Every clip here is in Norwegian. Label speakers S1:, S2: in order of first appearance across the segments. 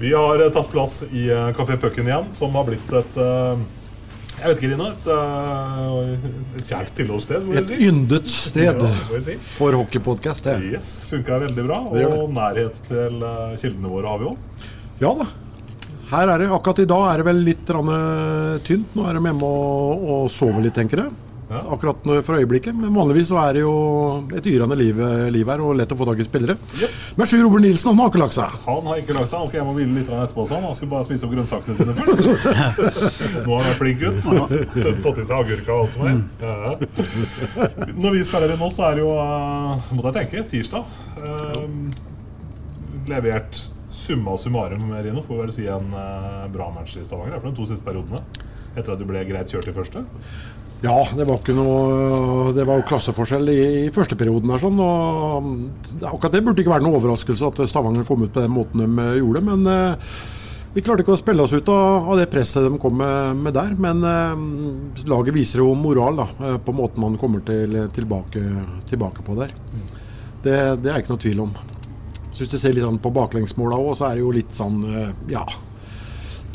S1: Vi har eh, tatt plass i eh, Kafé Pucken igjen, som har blitt et eh, Jeg vet ikke, Rina. Et, eh, et kjært tilholdssted,
S2: Et
S1: si.
S2: yndet sted
S1: Ja, si.
S2: for hockeypodkast.
S1: Yes, Funka veldig bra. Og nærhet til eh, kildene våre har vi òg.
S2: Ja da. Her er det, Akkurat i dag er det vel litt eh, tynt. Nå er de hjemme og, og sover litt, tenker jeg.
S1: Ja.
S2: Akkurat for øyeblikket. Men vanligvis så er det jo et yrende liv, liv her, og lett å få tak i spillere.
S1: Yep.
S2: Men Sjur Robert Nilsen han har ikke lagt seg.
S1: Han har ikke lagt seg. Han skal hjem og hvile litt etterpå. Sånn. han skal bare spise opp grønnsakene sine først. Nå har han vært flink gutt. Fått i seg agurka og alt som er. Ja. Når vi spiller inn nå, så er det jo uh, Måtte jeg tenke tirsdag. Uh, levert summa summarum, Rino, får vel si en uh, bra match i Stavanger for de to siste periodene. Etter at du ble greit kjørt i første.
S2: Ja, det var ikke noe Det var jo klasseforskjell i, i første perioden Der, sånn. Og akkurat det burde ikke være noen overraskelse at Stavanger kom ut på den måten de eh, gjorde. Men eh, vi klarte ikke å spille oss ut av, av det presset de kom med, med der. Men eh, laget viser jo moral da, eh, på måten man kommer til, tilbake, tilbake på der. Det, det er ikke noe tvil om. Hvis du ser litt sånn på baklengsmåla òg, så er det jo litt sånn eh, ja.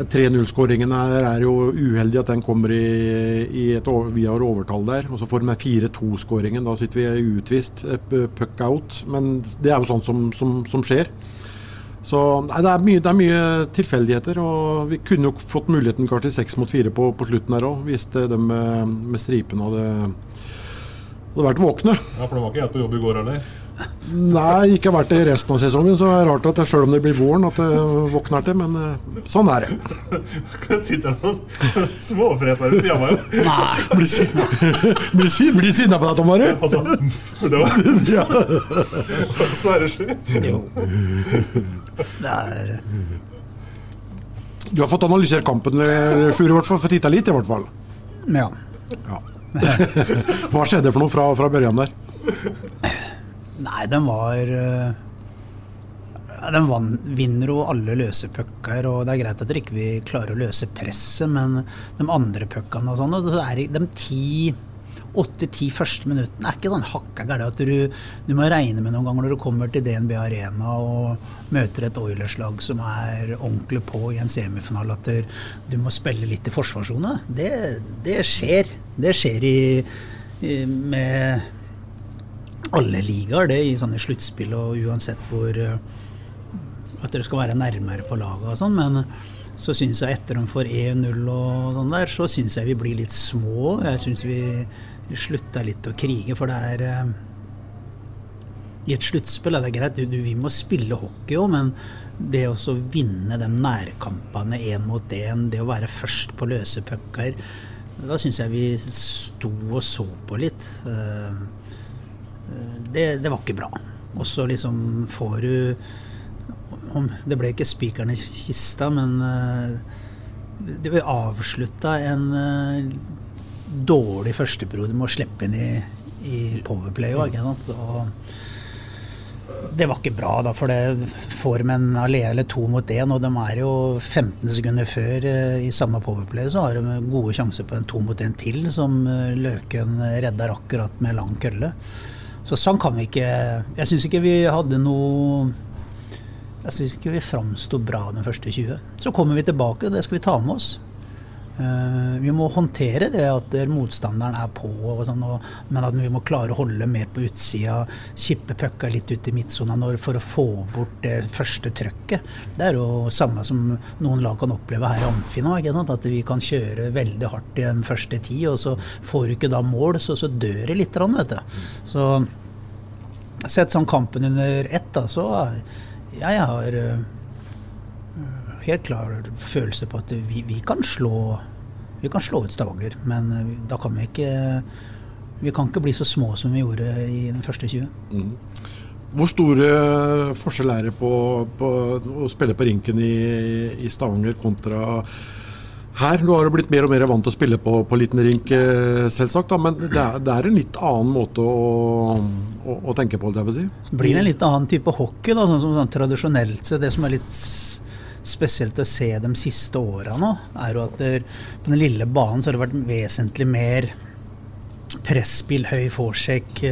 S2: 3-0-skåringen er, er jo uheldig at den kommer i, i et over, vi har overtall der. Og så får de 4-2-skåringen. Da sitter vi utvist, eh, puck out. Men det er jo sånt som, som, som skjer. Så nei, det, er mye, det er mye tilfeldigheter. Og vi kunne jo fått muligheten kanskje til seks mot fire på, på slutten her òg, hvis det, de med, med stripen hadde, hadde vært våkne.
S1: Ja, For de var ikke helt på jobb i går heller.
S2: Nei, ikke vært det resten av sesongen, så det er rart at det, selv om det blir våren, at det våkner til. Men eh, sånn er det.
S1: Sitter sitter noen småfreser ved sida av meg.
S2: Blir sinna bli, bli sinna på deg, Tom Are?
S1: Altså, det var
S2: Ja.
S1: Sverre Sjø.
S3: Det er
S2: Du har fått analysert kampen, eh, Sjur, i hvert fall. Fått titta litt, i hvert fall.
S3: Ja.
S2: Hva skjedde for noe fra, fra børjan der?
S3: Nei, den var eh, Den vinner jo alle løse pucker, og det er greit at dere ikke vil klare å løse presset, men de andre puckene og sånn, så er de ti åtte-ti første minuttene er ikke sånn hakka gærent at du, du må regne med noen ganger når du kommer til DNB Arena og møter et Oilers-lag som er ordentlig på i en semifinale, at du må spille litt i forsvarssone. Det, det skjer. Det skjer i, i, med alle ligaer, det, i sånne sluttspill og uansett hvor eh, At dere skal være nærmere på laget og sånn, men så syns jeg etter de får 1-0 og sånn der, så syns jeg vi blir litt små. Jeg syns vi slutta litt å krige, for det er eh, I et sluttspill er det greit, du, du, vi må spille hockey òg, men det å vinne de nærkampene én mot én, det å være først på løse pucker, da syns jeg vi sto og så på litt. Eh, det, det var ikke bra. Og så liksom får du om, Det ble ikke spikeren i kista, men uh, det ble avslutta en uh, dårlig førsteperiode med å slippe inn i, i powerplay. Ikke sant? Og det var ikke bra, da, for det får de en alene eller to mot én, og de er jo 15 sekunder før eh, i samme powerplay, så har de gode sjanser på en to mot én til, som eh, Løken redder akkurat med lang kølle. Så sånn kan vi ikke Jeg syns ikke vi hadde noe Jeg syns ikke vi framsto bra den første 20. Så kommer vi tilbake, og det skal vi ta med oss. Uh, vi må håndtere det at motstanderen er på, og sånn, og, men at vi må klare å holde mer på utsida. Kippe pucka litt ut i midtsona for å få bort det første trøkket. Det er jo samme som noen lag kan oppleve her i Amfi nå. At vi kan kjøre veldig hardt i den første ti, og så får du ikke da mål, så, så dør det litt. Vet du. Så sett sånn kampen under ett, da, så jeg har uh, helt klar følelse på at vi, vi, kan slå vi kan slå ut Stavanger, men eh, da kan vi ikke Vi kan ikke bli så små som vi gjorde i den første 20. Mm.
S2: Hvor store forskjell er det på, på, å spille på rinken i, i Stavanger kontra her? Du har jo blitt mer og mer vant til å spille på, på liten rink, eh, selvsagt. Da, men det er, det er, en litt annen måte å, å, å tenke på, det jeg vil si.
S3: Blir Det en litt annen type hockey, da, sånn som sånn, tradisjonelt sett. Det som er litt spesielt å se de siste åra nå, er jo at der, på den lille banen så har det vært vesentlig mer presspill, høy forsjekk,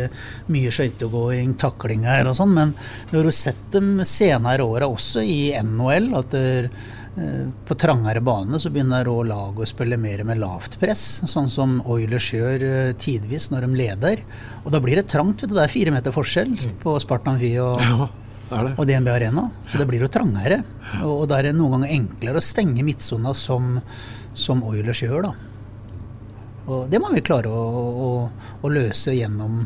S3: mye skøytegåing, taklinger og sånn. Men du har jo sett dem senere åra også i NHL. at der, eh, på trangere bane så begynner òg laget å spille mer med lavt press, sånn som Oilers gjør eh, tidvis når de leder. Og da blir det trangt. Det er fire meter forskjell på Spartan Amfi og ja det. og DNB Arena. Så det blir jo trangere. Og da er det noen ganger enklere å stenge midtsona som, som Oilers gjør, da. Og det må vi klare å, å, å løse gjennom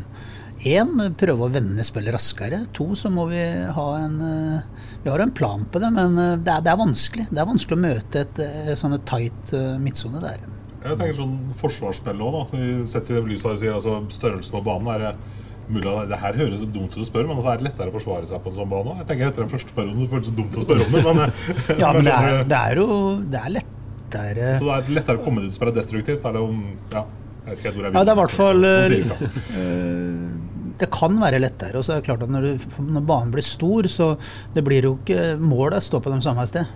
S3: én, prøve å vende spillet raskere. To, så må vi ha en eh, Vi har en plan på det, men eh, det er, det er vanskelig. Det er vanskelig å møte et, et eh, sånn tight midtsone der.
S1: Jeg tenker sånn forsvarsspill òg, da. Sett i det lyset her, sier, altså størrelsen på banen er mulig at det her høres dumt ut å spørre, men altså er det lettere å forsvare seg på en sånn bane? Jeg tenker etter den første perioden det føles så dumt å spørre om det, men
S3: Ja, men det er, det er, jo det er lettere
S1: Så det er lettere å komme ut og spørre destruktivt? Eller om Ja, jeg vet ikke helt hvor jeg vil.
S3: Ja, det er i hvert fall uh, Det kan være lettere. Og så er det klart at når, du, når banen blir stor, så det blir jo ikke målet står på de samme sted.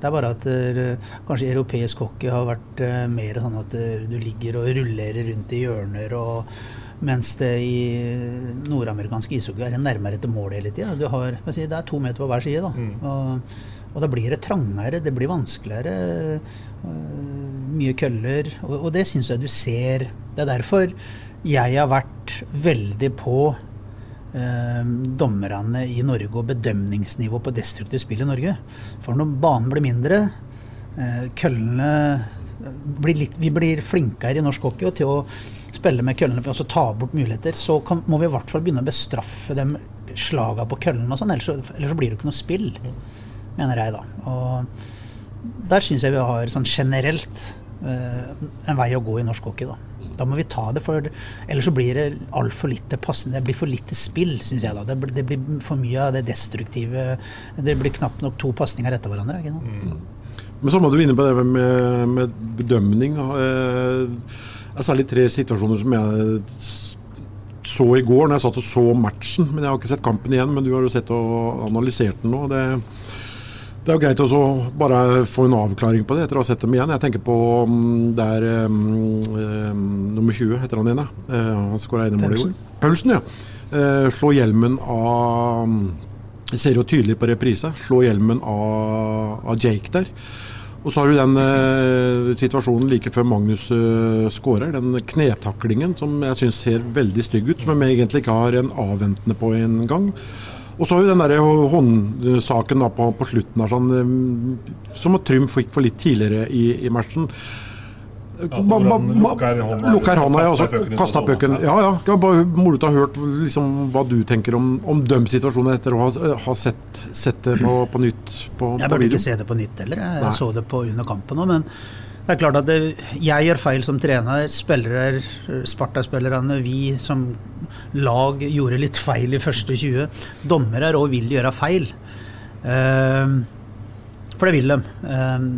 S3: Det er bare at uh, kanskje europeisk hockey har vært uh, mer sånn at uh, du ligger og rullerer rundt i hjørner og mens det i nordamerikansk ishockey er nærmere til mål hele tida. Si, det er to meter på hver side. Da. Mm. Og, og, da blir det trangere, det blir vanskeligere. Mye køller. Og, og det syns jeg du ser. Det er derfor jeg har vært veldig på øh, dommerne i Norge og bedømningsnivå på destruktivt spill i Norge. For når banen blir mindre, øh, køllene blir litt, Vi blir flinkere i norsk hockey til å spille med køllene og ta bort muligheter, så kan, må vi i hvert fall begynne å bestraffe dem slaga på køllene og sånn, ellers, ellers, så blir det ikke noe spill, mener jeg da. Og der syns jeg vi har sånn generelt uh, en vei å gå i norsk hockey, da. Da må vi ta det, for ellers så blir det altfor lite passende. Det blir for lite spill, syns jeg da. Det, det, blir for mye av det destruktive. Det blir knapt nok to pasninger etter hverandre. Ikke sant? Mm.
S2: Men så må du inne på det med, med bedømning. Det er særlig tre situasjoner som jeg så i går når jeg satt og så matchen. Men jeg har ikke sett kampen igjen, men du har jo sett og analysert den nå. Det, det er jo greit å bare få en avklaring på det etter å ha sett dem igjen. Jeg tenker på det der um, um, nummer 20, heter han igjen. Uh, han skåra målet i går. Paulsen, ja. Uh, slå hjelmen av Jeg ser jo tydelig på reprise. Slå hjelmen av, av Jake der. Og så har du den eh, situasjonen like før Magnus eh, skårer. Den knetaklingen som jeg syns ser veldig stygg ut, som jeg egentlig ikke har en avventende på en gang. Og så har vi den der håndsaken på, på, slutten her, sånn, eh, som Trym fikk for litt tidligere i, i matchen.
S1: Altså,
S2: lukker hånda, ja. Altså, kasta pucken. Ja, ja. Det var bare moro å ha hørt liksom, hva du tenker om, om de situasjonen etter å ha, ha sett, sett, det på, på nytt. På,
S3: jeg burde ikke se det på nytt heller. Jeg Nei. så det på under kampen òg. Men det er klart at det, jeg gjør feil som trener. Spillere, Sparta-spillerne, vi som lag gjorde litt feil i første 20. Dommere òg vil gjøre feil. Uh, for det vil de. Uh,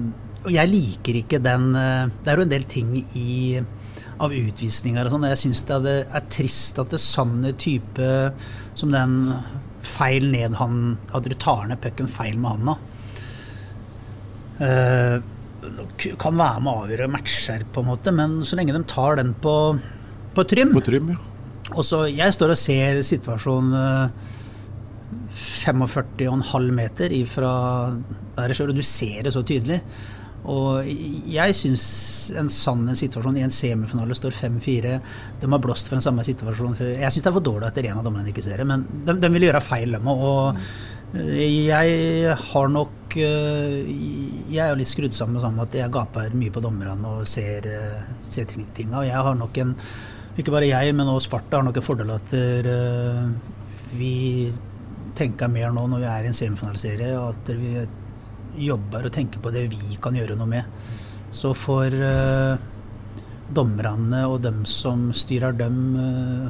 S3: og jeg liker ikke den eh, Det er jo en del ting i, av utvisninger og sånn. Jeg syns det er trist at det sanne type som den feil ned han At du tar ned pucken feil med handa. Eh, kan være med å avgjøre matcher, på en måte, men så lenge de tar den på, på trym
S2: På trym, ja.
S3: Og så Jeg står og ser situasjonen eh, 45,5 meter ifra der jeg kjører, og du ser det så tydelig. Og jeg syns en sann situasjon i en semifinale står 5-4 De har blåst for den samme situasjonen før. Jeg syns det er for dårlig at en av dommerne ikke ser det, men de, de vil gjøre feil, dem Og jeg har nok Jeg er jo litt skrudd sammen med at jeg gaper mye på dommerne og ser, ser tinga. Jeg har nok en Ikke bare jeg, men også Sparta har nok en fordel at vi tenker mer nå når vi er i en semifinaliserie, og at vi jobber og tenker på det vi kan gjøre noe med. Så får uh, dommerne og dem som styrer dem,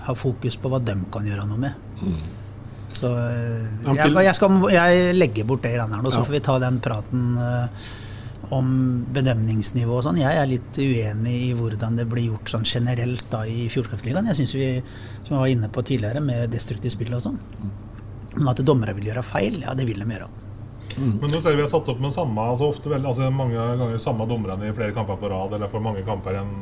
S3: ha fokus på hva de kan gjøre noe med. Så uh, jeg, jeg, skal, jeg, legger bort det greiene her nå, så får vi ta den praten om bedømningsnivå og sånn. Jeg er litt uenig i hvordan det blir gjort sånn generelt da i Fjordkraftligaen. Jeg syns vi, som jeg var inne på tidligere, med destruktivt spill og sånn. Men at dommere vil gjøre feil, ja, det vil de gjøre.
S1: Mm. Men nå ser vi har satt opp med samme, altså ofte altså mange ganger samme dommerne i flere kamper på rad, eller for mange kamper enn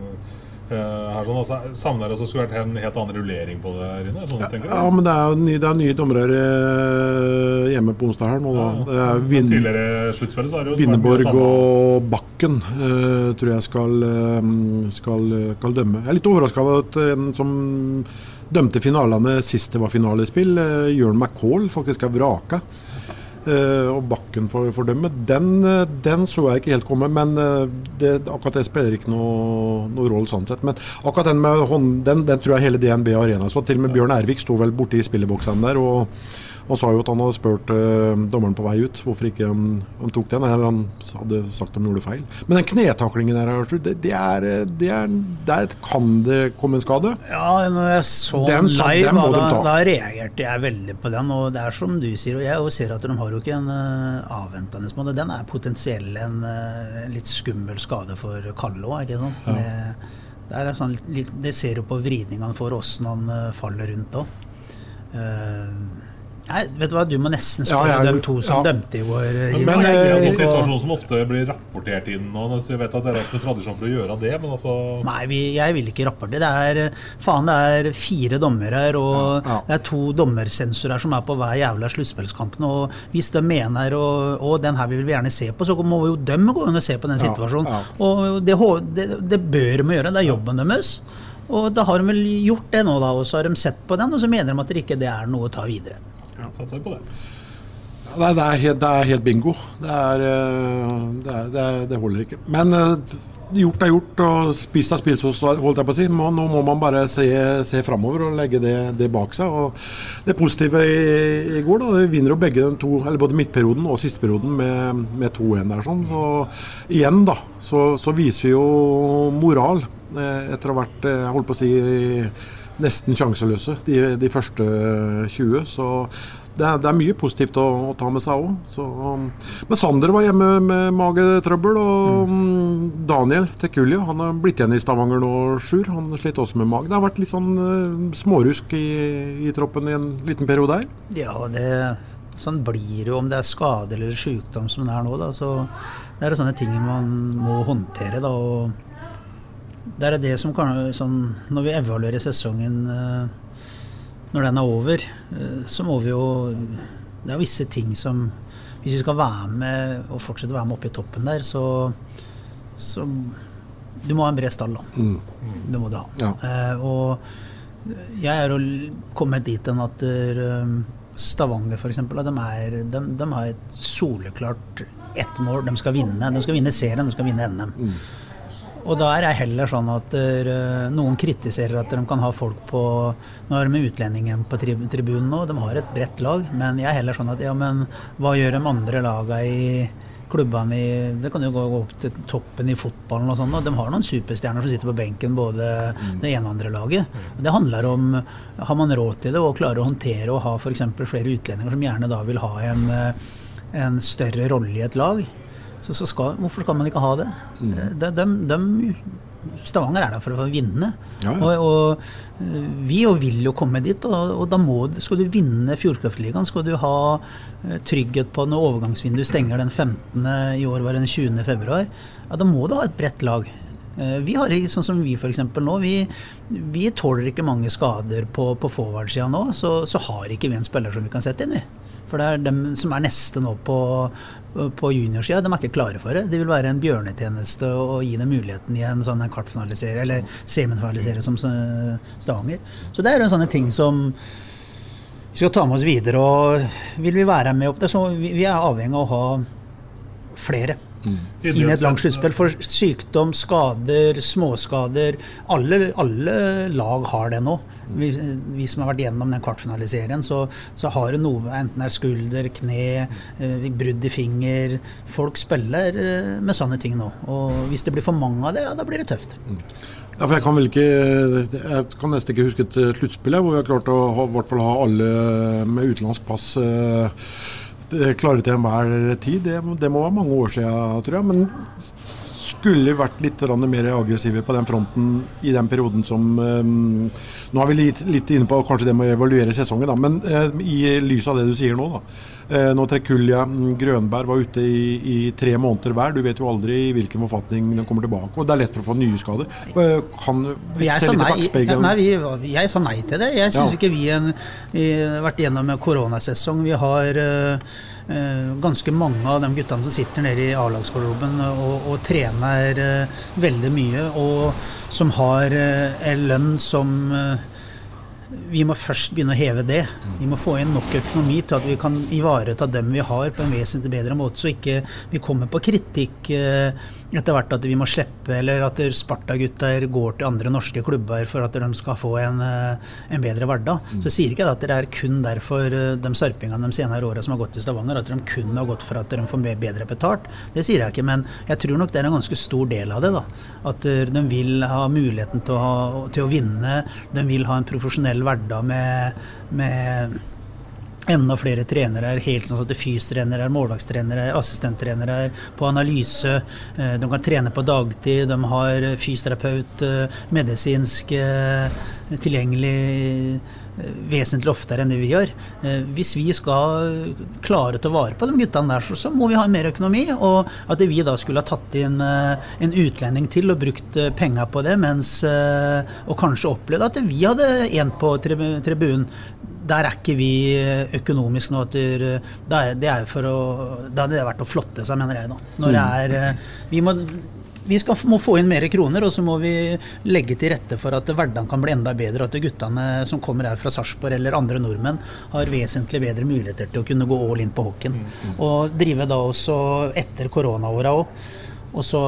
S1: her sånn. Altså, savner det så skulle vært en helt annen rullering på det? Rune, sånn,
S2: ja, ja, men det er, ny, det er nye dommere uh, hjemme på onsdag her nå. Da. Ja,
S1: Vin, tidligere sluttspillet så det
S2: jo Vinneborg og Bakken uh, tror jeg skal, skal, skal, dømme. Jeg er litt overraska over at en som dømte finalene sist det var finalespill, Jørn McCall, faktisk er vraka. Uh, og bakken for, for dem, den, uh, den, så jeg ikke helt komme. Men uh, det, akkurat det spiller ikke noe, noe rolle sånn sett. Men akkurat den med hånd, den, den tror jeg hele DNB Arena så. Til og med Bjørn Ervik sto vel borti spilleboksene der. og han sa jo at han hadde spurt eh, dommeren på vei ut hvorfor ikke han, han tok den. Eller han hadde sagt de gjorde feil. Men den knetaklingen der, det, det, er, det er, Der kan det komme en skade.
S3: Ja, når jeg så den live, den da, da, reagerte jeg veldig på den. Og det er som du sier, og jeg ser at de har jo ikke en uh, avventende måte. Den er potensiell en uh, litt skummel skade for Kalle òg, ikke sant. Ja. Det, det, er sånn, det ser jo på vridningene for åssen han uh, faller rundt òg. Uh, Nei, vet du hva, du må nesten spørre ja, ja, de to som ja. dømte i går.
S1: Men, men det er en situasjon som ofte blir rapportert inn. Og jeg vet at Dere har ikke tradisjon for å gjøre det, men altså
S3: Nei, vi, jeg vil ikke rapportere. Det er faen, det er fire dommere her, og ja, det er to dommersensorer som er på hver jævla sluttspillskamp. Og hvis de mener og, og den her vil vi gjerne se på, så må jo de gå inn og se på den situasjonen. Og det, det, det bør de gjøre. Det er jobben deres. Og da har de vel gjort det nå, da, og så har de sett på den, og så mener de at det ikke er noe å ta videre.
S1: Satser på det.
S2: Nei, det er, helt, det er helt, bingo. Det, er, eh, det, er, det, holder ikke. Men eh, gjort er gjort, og spist er spist, holdt jeg på å si. Nå, må man bare se, se framover og legge det, bak seg. Og det positive i, i går, da, det vinner jo begge den to, eller både midtperioden og sisteperioden med, med 2-1 der. sånn. Så igjen, da, så, så, viser vi jo moral eh, etter å ha vært, jeg holdt på å si nesten sjanseløse de, de første 20. Så det er, det er mye positivt å, å, ta med seg òg. Um, men Sander var hjemme med magetrøbbel. Og mm. Daniel Tekulje han har blitt igjen i Stavanger nå, Sjur. Han sliter også med mage. Det har vært litt sånn uh, smårusk i, i, troppen i en liten periode her.
S3: Ja, det, sånn blir det jo om det er skade eller sykdom som det er nå. Da. Så det er sånne ting man må håndtere. da, og det er det som kan sånn, Når vi evaluerer sesongen eh, når den er over, eh, så må vi jo Det er visse ting som Hvis vi skal være med og fortsette å være med oppe i toppen der, så, så Du må ha en bred stall, da. Mm. Det må du ha. Ja. Eh, og jeg er jo kommet dit hen at Stavanger f.eks. De, de, de har et soleklart ett mål. De skal vinne. De skal vinne serien, de skal vinne NM. Mm. Og da er jeg heller sånn at uh, noen kritiserer at de kan ha folk på Nå er det med utlendingen på tri tribunen nå, de har et bredt lag. Men jeg er heller sånn at ja, men hva gjør de andre lagene i klubbene i Det kan jo gå opp til toppen i fotballen og sånn. De har noen superstjerner som sitter på benken, både mm. det ene og andre laget. Det handler om har man råd til det og klarer å håndtere og ha f.eks. flere utlendinger som gjerne da vil ha en, eh, en større rolle i et lag så, så skal, hvorfor skal man ikke ha det? Mm. De, de, de, Stavanger er der for å vinne.
S2: Ja, ja.
S3: Og, og eh, vi jo vil jo komme dit, og, og da må skal du vinne Fjordkraftligaen, skal du ha eh, trygghet på når overgangsvinduet stenger den 15. i år var det den 20. februar, ja, da må du ha et bredt lag. Eh, Vi har, sånn som vi for nå, vi, vi tåler ikke mange skader på, på forward-sida nå, så, så har ikke vi en spiller som vi kan sette inn, vi. For det er dem som er neste nå på, på juniorsida, de er ikke klare for det. Det vil være en bjørnetjeneste å gi dem muligheten i en sånn kvartfinaliserie, eller semifinaliserie som eh, Stavanger. Så det er jo sånne ting som vi skal ta med oss videre. Og vil vi være med opp der, så vi er avhengig av å ha flere inn i et langt sluttspill. For sykdom, skader, småskader Alle, alle lag har det nå. Vi, vi som har vært gjennom den kvartfinaliserien, så, så har det noe, enten det er skulder, kne, eh, brudd i finger Folk spiller eh, med sånne ting nå. Og hvis det blir for mange av det, ja, da blir det tøft.
S2: Ja, for jeg kan ikke Jeg kan nesten ikke huske et eh, sluttspill hvor vi har klart å ha, ha alle med utenlandsk pass eh, klare til enhver tid. Det, det må være mange år siden, tror jeg. Men skulle vært litt mer aggressive på den fronten i den perioden som eh, Nå er vi litt, litt inne på kanskje det med å evaluere sesongen, da, men eh, i lys av det du sier nå, da. Eh, nå Trekulja mm, Grønberg var ute i, i tre måneder hver. Du vet jo aldri i hvilken forfatning den kommer tilbake. Og det er lett for å få nye skader. Kan vi
S3: Jeg
S2: se litt i
S3: nei,
S2: bakspeilet?
S3: nei, vi, jeg sa nei til det. Jeg syns
S2: Ja.
S3: ikke vi har vært gjennom en koronasesong. Vi har eh, ganske mange av de guttene som sitter nede i A-lagsgarderoben og, og trener eh, veldig mye, og som har eh, en lønn som eh, vi må først begynne å heve det. Vi må få inn nok økonomi til at vi kan ivareta dem vi har på en vesentlig bedre måte, så ikke vi kommer på kritikk eh, etter hvert at vi må slippe, eller at Sparta-gutter går til andre norske klubber for at de skal få en, eh, en bedre hverdag. Så jeg sier ikke at det er kun derfor eh, de sarpingene de senere åra som har gått til Stavanger, at de kun har gått for at de får bedre betalt. Det sier jeg ikke, men jeg tror nok det er en ganske stor del av det. da. At de vil ha muligheten til å, til å vinne, de vil ha en profesjonell hverdag med, med enda flere trenere, helt sånn at fystrenere, målvaktstrenere, assistenttrenere på analyse. eh, De kan trene på dagtid, de har fysioterapeut, eh, medisinsk eh, tilgjengelig vesentlig oftere enn det vi gjør. Eh, Hvis vi skal klare å ta vare på de guttene der, så, så må vi ha mer økonomi. Og at vi da skulle ha tatt inn eh, en utlending til og brukt eh, penger på det, mens Og kanskje opplevd at vi hadde en på tribunen. Der er ikke vi økonomisk nå. det det er, det er for å, da hadde det vært å flotte seg, mener jeg. da. Når det er, vi må, vi skal, må få inn mer kroner, og så må vi legge til rette for at hverdagen kan bli enda bedre, og at guttene som kommer her fra Sarpsborg eller andre nordmenn, har vesentlig bedre muligheter til å kunne gå all in på hockeyen. Og drive da også etter koronaåra òg. Og så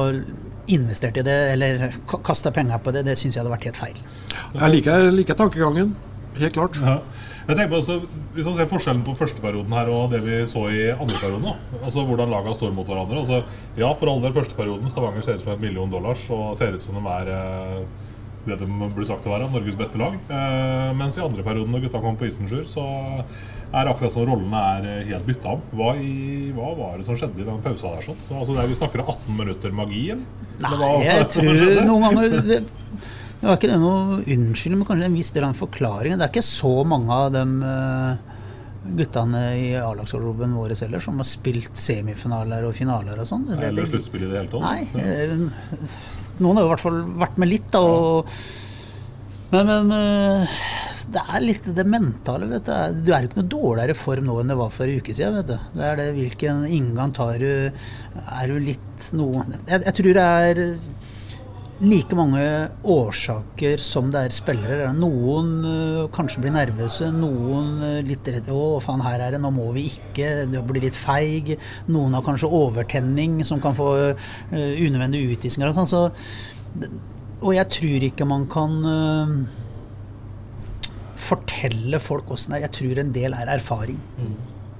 S3: investert i det, eller ka- kasta penger på det, det syns jeg hadde vært helt feil.
S2: Jeg liker, liker tankegangen. Helt klart.
S1: Ja. Jeg tenker på også, Hvis man ser forskjellen på første perioden her og det vi så i andre perioden, altså hvordan lagene står mot hverandre. altså Ja, for all del, første perioden Stavanger ser ut som en million dollars og ser ut som de er eh, det de blir sagt å være, Norges beste lag. Eh, mens i andre perioden, når gutta kommer på isen, Sjur, så er akkurat som rollene er eh, helt bytta om. Hva, i, hva var det som skjedde i den pausa der? sånn? Så, altså, det er, vi snakker om 18 minutter magi? eller?
S3: Nei,
S1: hva-
S3: jeg tror noen ganger det, det var ikke det noe unnskyldning, men kanskje en viss del av en forklaring. Det er ikke så mange av dem eh, guttene i A-lagsgarderoben vår heller som har spilt semifinaler og finaler og sånn.
S1: Eller sluttspill i det hele tatt?
S3: Nei. Eh, Noen har jo i hvert fall vært med litt, da. Og, men, men eh, det er litt det mentale, vet du. Du er ikke noe dårligere form nå enn det var for en uke siden, vet du. Det er det hvilken inngang tar du Er du litt noe Jeg, jeg tror det er like mange årsaker som det er spillere. Noen øh, kanskje blir nervøse, noen øh, litt redde. Å, faen, her er det, nå må vi ikke. Det blir litt feig. Noen har kanskje overtenning som kan få øh, unødvendige utvisninger og sånn. Så, og jeg tror ikke man kan fortelle folk åssen det er. Jeg tror en del er erfaring.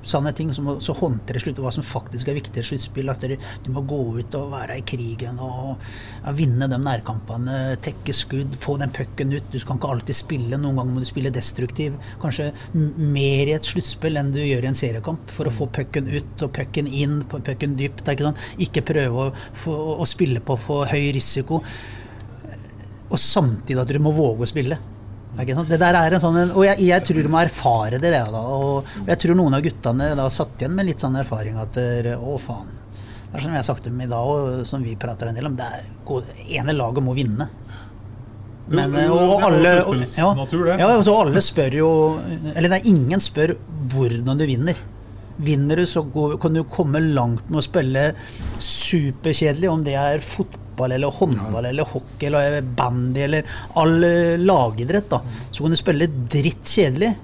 S3: Sånne ting som så håndtere slutt, hva som faktisk er viktig i sluttspill. At dere- du må gå ut og være i krigen og ja, vinne de nærkampene. Tekke skudd, få den pucken ut. Du kan ikke alltid spille. Noen ganger må du spille destruktiv. Kanskje mer i et sluttspill enn du gjør i en seriekamp. For å få pucken ut og pucken inn, pucken dypt. Ikke, sånn. ikke prøve å, få, å spille på for høy risiko og samtidig at du må våge å spille. Det der er en sånn, og jeg, jeg tror du må erfare det. da, og jeg tror noen av guttene da satt igjen med litt sånn erfaring at å faen. Det er som jeg har sagt dem i dag, og som vi prater en del om, det er ene laget må vinne. Men,
S1: jo,
S3: og alle, og, ja, ja, og så alle spør jo Eller det er ingen spør hvordan du vinner. Vinner du, så går, kan du komme langt med å spille superkjedelig, om det er fotball eller håndball eller hockey eller bandy eller all eh, lagidrett. da, Så kan du spille dritt kjedelig.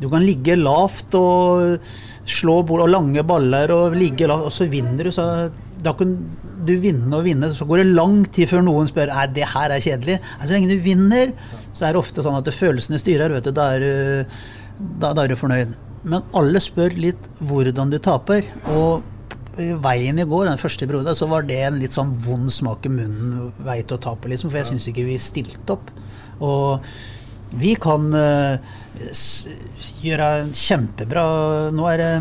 S3: Du kan ligge lavt og slå bord og lange baller og ligge lavt, og så vinner du. så da kan du vinne og vinne, så går det lang tid før noen spør er det her er kjedelig. Så lenge du vinner, så er det ofte sånn at følelsene styrer. vet du, Da er da, da er du fornøyd. Men alle spør litt hvordan du taper. Og veien i går, den første periode, så var det en litt sånn vond smak i munnen vei til å tape, liksom. For jeg syns ikke vi stilte opp. Og vi kan uh, gjøre en kjempebra Nå er det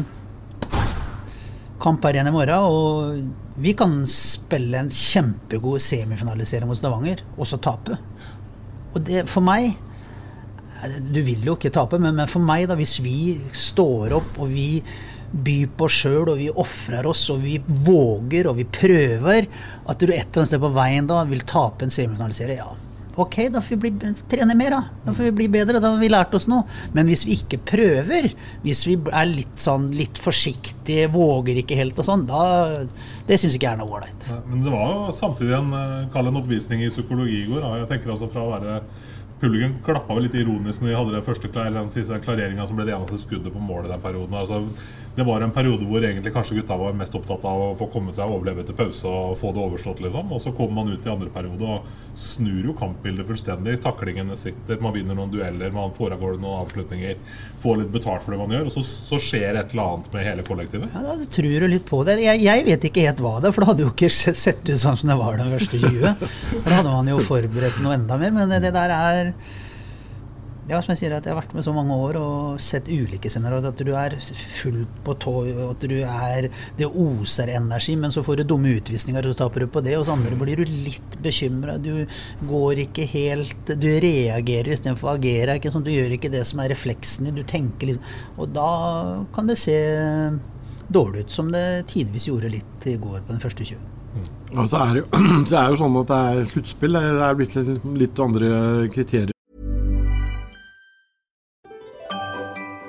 S3: kamp her igjen i morgen, og vi kan spille en kjempegod semifinaliserie mot Stavanger, og så tape. Og det for meg Du vil jo ikke tape, men, men for meg, da, hvis vi står opp og vi byr på sjøl, og vi ofrer oss, og vi våger, og vi prøver, at du et eller annet sted på veien da vil tape en semifinaliserie, ja. Ok, da får vi bli, trene mer, da. Da får vi bli bedre. Da har vi lært oss noe. Men hvis vi ikke prøver, hvis vi er litt sånn litt forsiktige, våger ikke helt og sånn, da Det syns ikke jeg er noe ålreit.
S1: Men det var jo samtidig en, eh, kall en oppvisning i psykologi i går. Jeg tenker altså fra å være Publikum klappa vel litt ironisk når de hadde den første siste klareringa som ble det eneste skuddet på mål i den perioden. Altså, det var en periode hvor egentlig kanskje gutta var mest opptatt av å få komme seg og overleve til pause og få det overstått, liksom. Og så kommer man ut i andre periode og snur jo kampbildet fullstendig. Taklingene sitter, man vinner noen dueller, man gårde noen avslutninger. Får litt betalt for det man gjør, og så, så skjer et eller annet med hele kollektivet.
S3: Ja, da tror du litt på det. Jeg, jeg vet ikke helt hva det er, for det hadde jo ikke sett, ut sånn som det var den første 20. Da hadde man jo forberedt noe enda mer, men det der er ja, som jeg sier, at jeg har vært med så mange år og sett ulike scenarioer. At du er full på tå, at du er Det oser energi, men så får du dumme utvisninger, og så taper du på det. Og så andre blir du litt bekymra. Du går ikke helt Du reagerer istedenfor å agere. Ikke sånn, du gjør ikke det som er refleksen din. Du tenker litt Og da kan det se dårlig ut, som det tidvis gjorde litt i går på den første 20.
S2: Ja, så, er det, jo, så er det jo sånn at det er sluttspill. Det er blitt litt, litt andre kriterier.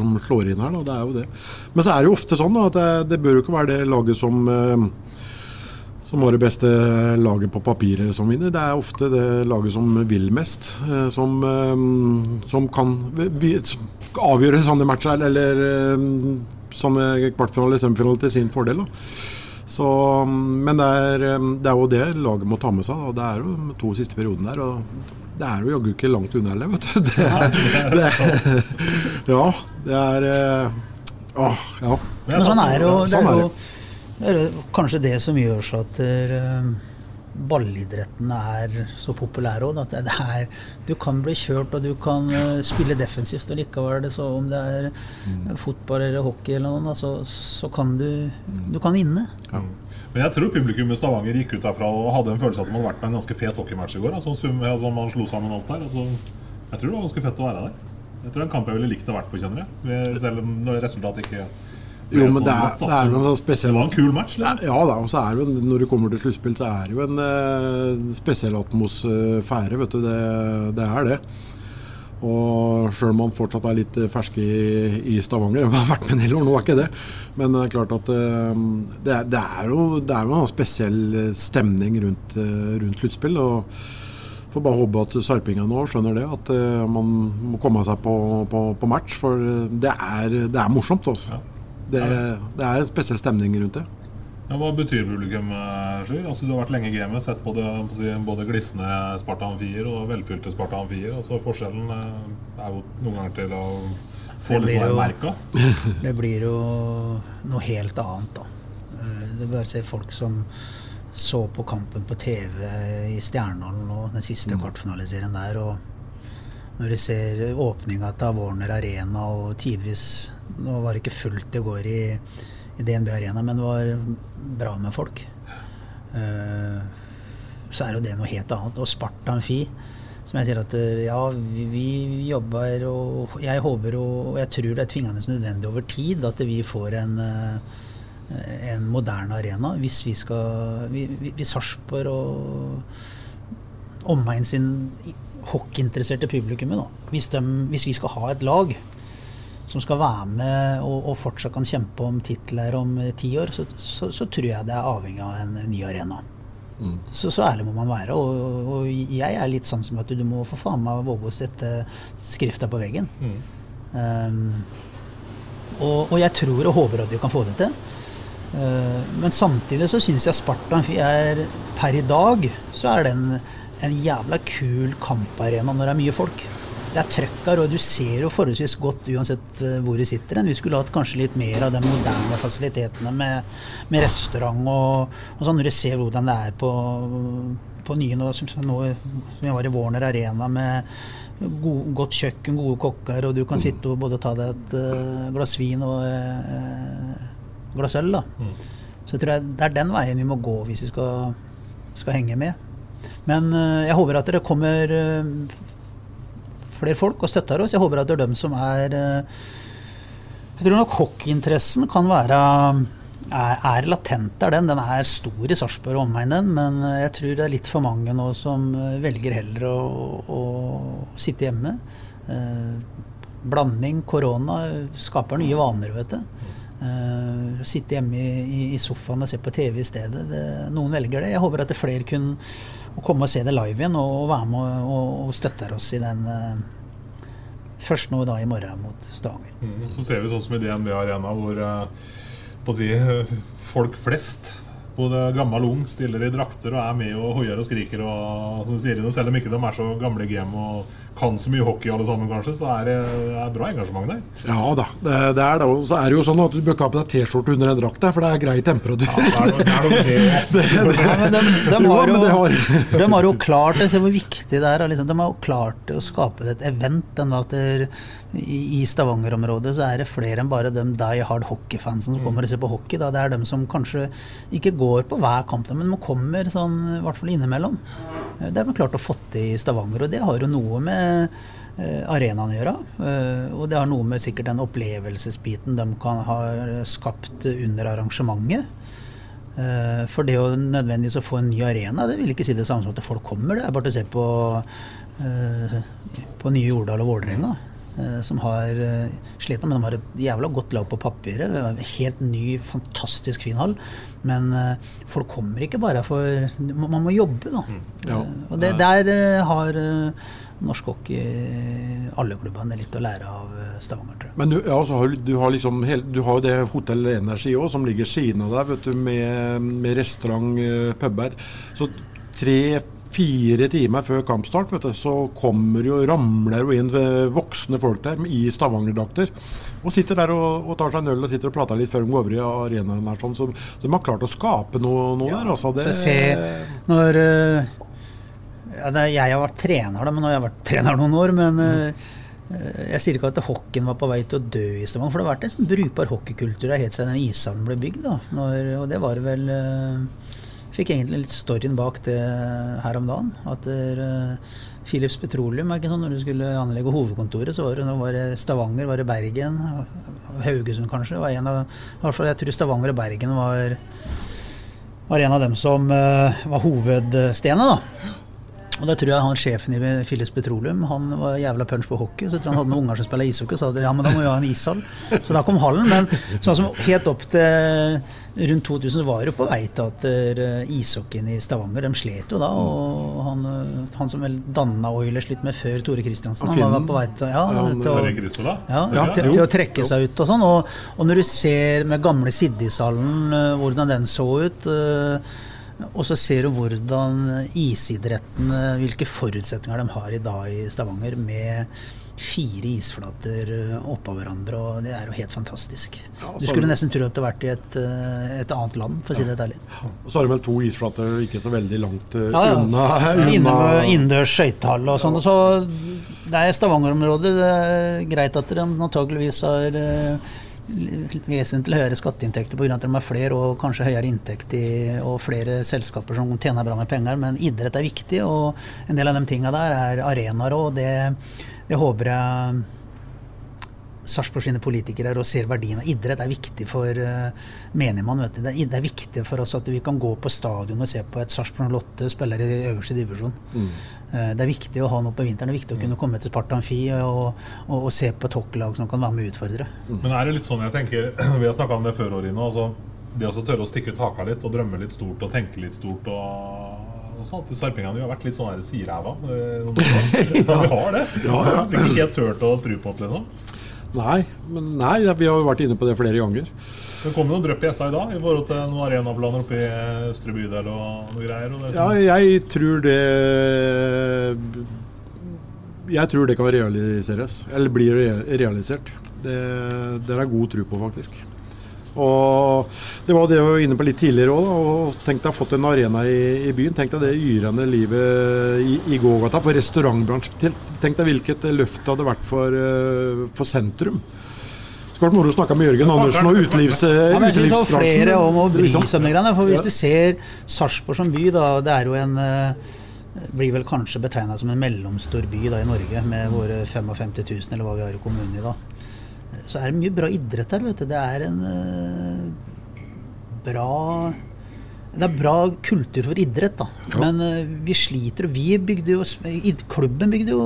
S2: Som slår inn her, da. Det er jo det. Men så er det jo ofte sånn da, at det, det bør jo ikke være det laget som eh, som var det beste laget på papiret som vinner. Det er ofte det laget som vil mest, eh, som, eh, som kan avgjøre sånne matcher eller sånne kvartfinaler, semifinaler til sin fordel. Da. Så, men det er, eh, det er jo det laget må ta med seg. Da. Det er jo de to siste periodene der. og det er jo jaggu ikke langt unna heller, vet du. Det er, det er, ja, det er eh, Åh, ja.
S3: Men sånn er det jo. Det
S2: Sånn
S3: er jo, det er jo kanskje det som gjør så at eh, ballidretten er så populær òg. At det er, du kan bli kjørt, og du kan eh, spille defensivt og likevel. Det, så om det er
S2: Mm.
S3: fotball eller hockey eller noe, så, så kan du, du kan vinne.
S1: Men jeg tror publikum i Stavanger gikk ut derfra og hadde en følelse av at de hadde vært på en ganske fet hockeymatch i går. Altså, altså Man slo sammen alt der. Altså, jeg tror det var ganske fett å være der. Jeg tror det er en kamp jeg ville likt å vært på, kjenner jeg. Selv om resultatet ikke
S2: Jo, men det er, det er noe sånn spesiell
S1: Det var en kul match. Eller?
S2: Ja da, og så er det jo, når du kommer til sluttspill, så er det jo en eh, spesiell atmosfære, vet du. Det, det er det. Og sjøl om man fortsatt er litt eh, fersk i, i Stavanger, jeg har vært med en del år, nå er ikke det. Men det er klart at eh, det, er, det er jo det er jo en spesiell stemning rundt, eh, rundt sluttspill. og Får bare håpe at sarpingene nå skjønner det, at eh, man må komme seg på, på, på match. For det er, det er morsomt. Også. Det, det er en spesiell stemning rundt det.
S1: Ja, hva betyr publikum, eh, Sjur? Altså, du har vært lenge i gamet, sett både, både glisne Sparta Amfier og velfylte Sparta Amfier. Altså, forskjellen eh, er jo noen ganger til å få litt sånn merka.
S3: Det blir jo noe helt annet, da. Eh, det bør se folk som så på kampen på TV i Stjernehallen og den siste mm. kvartfinaliserien der. og når du ser åpninga til Warner Arena og tidvis Nå var det ikke fullt i går i i DNB Arena, men det var bra med folk. Uh, så er jo det noe helt annet. Og Sparta Amfi, som jeg sier at eh, ja, vi, vi jobber og jeg håper og jeg tror det er tvingende nødvendig over tid at vi får en, uh, en moderne arena. Hvis vi skal Hvis Sarpsborg og omegn sin hockeyinteresserte publikummet, da. Hvis, de, hvis vi skal ha et lag som skal være med og, og fortsatt kan kjempe om titler om eh, ti år, så, så, så, tror jeg det er avhengig av en, en ny arena. Mm. Så, så, ærlig må man være. Og, og, jeg er litt sånn som at du må for faen meg våge å sette skrifta på veggen. Mm. Um, og, og, jeg tror og håper at vi kan få det til. Uh, men samtidig så syns jeg Sparta er per i dag så er den en jævla kul kamparena når det er mye folk det er trøkk her, og du ser jo forholdsvis godt uansett eh, hvor du sitter. Vi skulle hatt kanskje litt mer av de moderne fasilitetene med, med restaurant og, og, sånn. Når du ser hvordan det er på, på nye nå, som, nå, som jeg var i Warner Arena med god, godt kjøkken, gode kokker, og du kan sitte og både ta deg et uh, glass vin og uh, glass øl. da. Mm. Så jeg tror jeg det er den veien vi må gå hvis vi skal, skal henge med. Men uh, jeg håper at dere kommer flere folk og støtter oss. Jeg håper at det er dem som er eh, Jeg tror nok hockeyinteressen kan være er, latent der, den. Den er stor i Sarpsborg og omegnen, men eh, jeg tror det er litt for mange nå som eh, velger heller å, å sitte hjemme. blanding, korona, skaper nye vaner, vet du. Uh, sitte hjemme i, i, sofaen og se på TV i stedet. Det, noen velger det. Jeg håper at det flere kunne komme og se det live igjen og, være med og, og støtte oss i den uh, Først nå da i morgen mot Stavanger.
S1: Mm, så ser vi sånn som i DNB Arena, hvor uh, si, folk flest både gammel og ung stiller i drakter og er med og hoier og skriker. og som du sier, Selv om ikke de er så gamle game og kan så mye hockey alle sammen, kanskje, så er det er bra engasjement der.
S2: Ja da, det, det er det. Og så er det jo sånn at du bør ikke ha på deg T-skjorte under en drakt der, for det er grei temperatur. Ja, det er noe, det
S3: er noe ja, de, de, har jo, de har jo klart det. Se hvor viktig det er. Liksom, de har jo klart å skape et event. Den at der, I Stavanger-området så er det flere enn bare de die hard hockeyfansen som kommer og ser på hockey. Da. Det er dem som kanskje ikke går på hver kamp, men man kommer sånn, i hvert fall innimellom. Det har vi klart å få til i Stavanger, og det har jo noe med eh, arenaen å gjøre. Eh, og det har noe med sikkert den opplevelsesbiten de kan ha skapt under arrangementet. Eh, for det å nødvendigvis å få en ny arena, det vil ikke si det samme som at folk kommer. Det er bare å se på, på nye Jordal og Vålerenga. Eh, som har uh, slitt men de har et jævla godt lag på papiret. Helt ny, fantastisk fin hall. Men uh, folk kommer ikke bare for Man må jobbe, da. Mm. Ja. og det, der har norsk hockey, alle klubbene, litt å lære av Stavanger, tror jeg.
S2: Men du, ja, har, du har liksom du har det Hotell Energi òg, som ligger siden av deg, vet du, med, med restaurant, puber. Så tre fire timer før kampstart vet du, så kommer jo, ramler jo inn voksne folk der i Stavanger-drakter. Og sitter der og, og, tar seg en øl og sitter og prater litt før de går over i arenaen. Her, sånn, så, de har klart å skape noe, noe ja, der. Altså, det,
S3: se, når uh, ja, det, Jeg har vært trener, da, men nå har jeg vært trener noen år. men mm. jeg sier ikke at hockeyen var på vei til å dø i Stavanger, for det har vært en sånn brukbar hockeykultur helt siden ishallen ble bygd. da, Når, og det var vel Fikk egentlig litt storyen bak det her om dagen. At der, uh, Philips Petroleum er ikke sånn når du skulle anlegge hovedkontoret, så var det, var det Stavanger, var det Bergen, Haugesund kanskje. Var en av, jeg tror Stavanger og Bergen var, var en av dem som uh, var hovedstenet. da. Og da tror jeg han sjefen i Filles Petroleum han var jævla punch på hockey. Så jeg tror han hadde noen unger som spiller ishockey, så sa de ja, men da må vi ha en ishall. Så da kom hallen. Men sånn som helt opp til rundt 2000 var jo på vei til at uh, ishockeyen i Stavanger de slet jo da. Og Han, eh, han som vel danna Oilers litt med før Tore Kristiansen.
S2: Han
S3: var på vei til, ja,
S2: han-
S3: til, å, ja, til, til å trekke seg ut og sånn. Og, og når du ser med gamle Siddishallen eh, hvordan den så ut, eh, og så ser du hvordan isidretten, hvilke forutsetninger de har i dag i Stavanger, med fire isflater eh, oppå hverandre, og det er jo helt fantastisk.
S2: Ja,
S3: Du skulle nesten tro at du hadde vært i et, eh, et annet land, for å si det ærlig.
S2: Og så har de vel to isflater ikke så veldig langt eh,
S3: Ja,
S2: unna, unna
S3: innendørs skøytehall og sånn. Så det er Stavanger-området. Det er greit at de antakeligvis har eh, vesentlig høyere skatteinntekter pga. at de har flere og kanskje høyere inntekt i, og flere selskaper som tjener bra med penger, men idrett er viktig, og en del av de tinga der er arenaer òg. Det, det håper jeg Sarpsborg sine politikere og ser verdien av idrett Det er viktig for uh, menigmann. Vet du. Det, er, det er viktig for oss at vi kan gå på stadion og se på et Sarpsborg 08 spiller i øverste divisjon. Eh, det er viktig å ha noe på vinteren. Det er viktig å kunne komme til Sparta Amfi og, og, og se på et som kan være med og utfordre.
S1: Men er det litt sånn jeg tenker Vi har snakka om det før, Årine. Altså, det å tørre å stikke ut haka litt og drømme litt stort og tenke litt stort og, og sånt. Sarpingene vi har vært litt sånn sideræva. eh. Ja, vi har det.
S2: Ja, ja.
S1: Vi har ikke helt turt å tro på det nå.
S2: Nei, men nei, vi har jo vært inne på det flere ganger.
S1: Det kom noen drypp i SA i dag i forhold til noen arenaplaner oppe i Østre bydel og noe greier. Og det,
S2: Ja, jeg tror det Jeg tror det kan realiseres. Eller blir realisert. Det, det er god tro på, faktisk. Og Det var det jeg var inne på litt tidligere òg. Tenk deg å ha fått en arena i, i byen. Tenk deg det yrende livet i, i gågata for restaurantbransjen. Tenk- deg hvilket løft det hadde vært for, eh, for sentrum. Det skulle vært moro å snakke med Jørgen Andersen og utelivs,
S3: Ja, men jeg synes flere om å bry
S2: liksom.
S3: seg om de greiene. For hvis du ser Sarpsborg som by, da, det er jo en eh, blir vel kanskje betegna som en mellomstor by da, i Norge, med våre 55 000, eller hva vi har i kommunen i dag. Så er det mye bra idrett her. vet du. Det er en uh, bra det er bra kultur for idrett, da. Men uh, vi sliter. Vi bygde jo Klubben bygde jo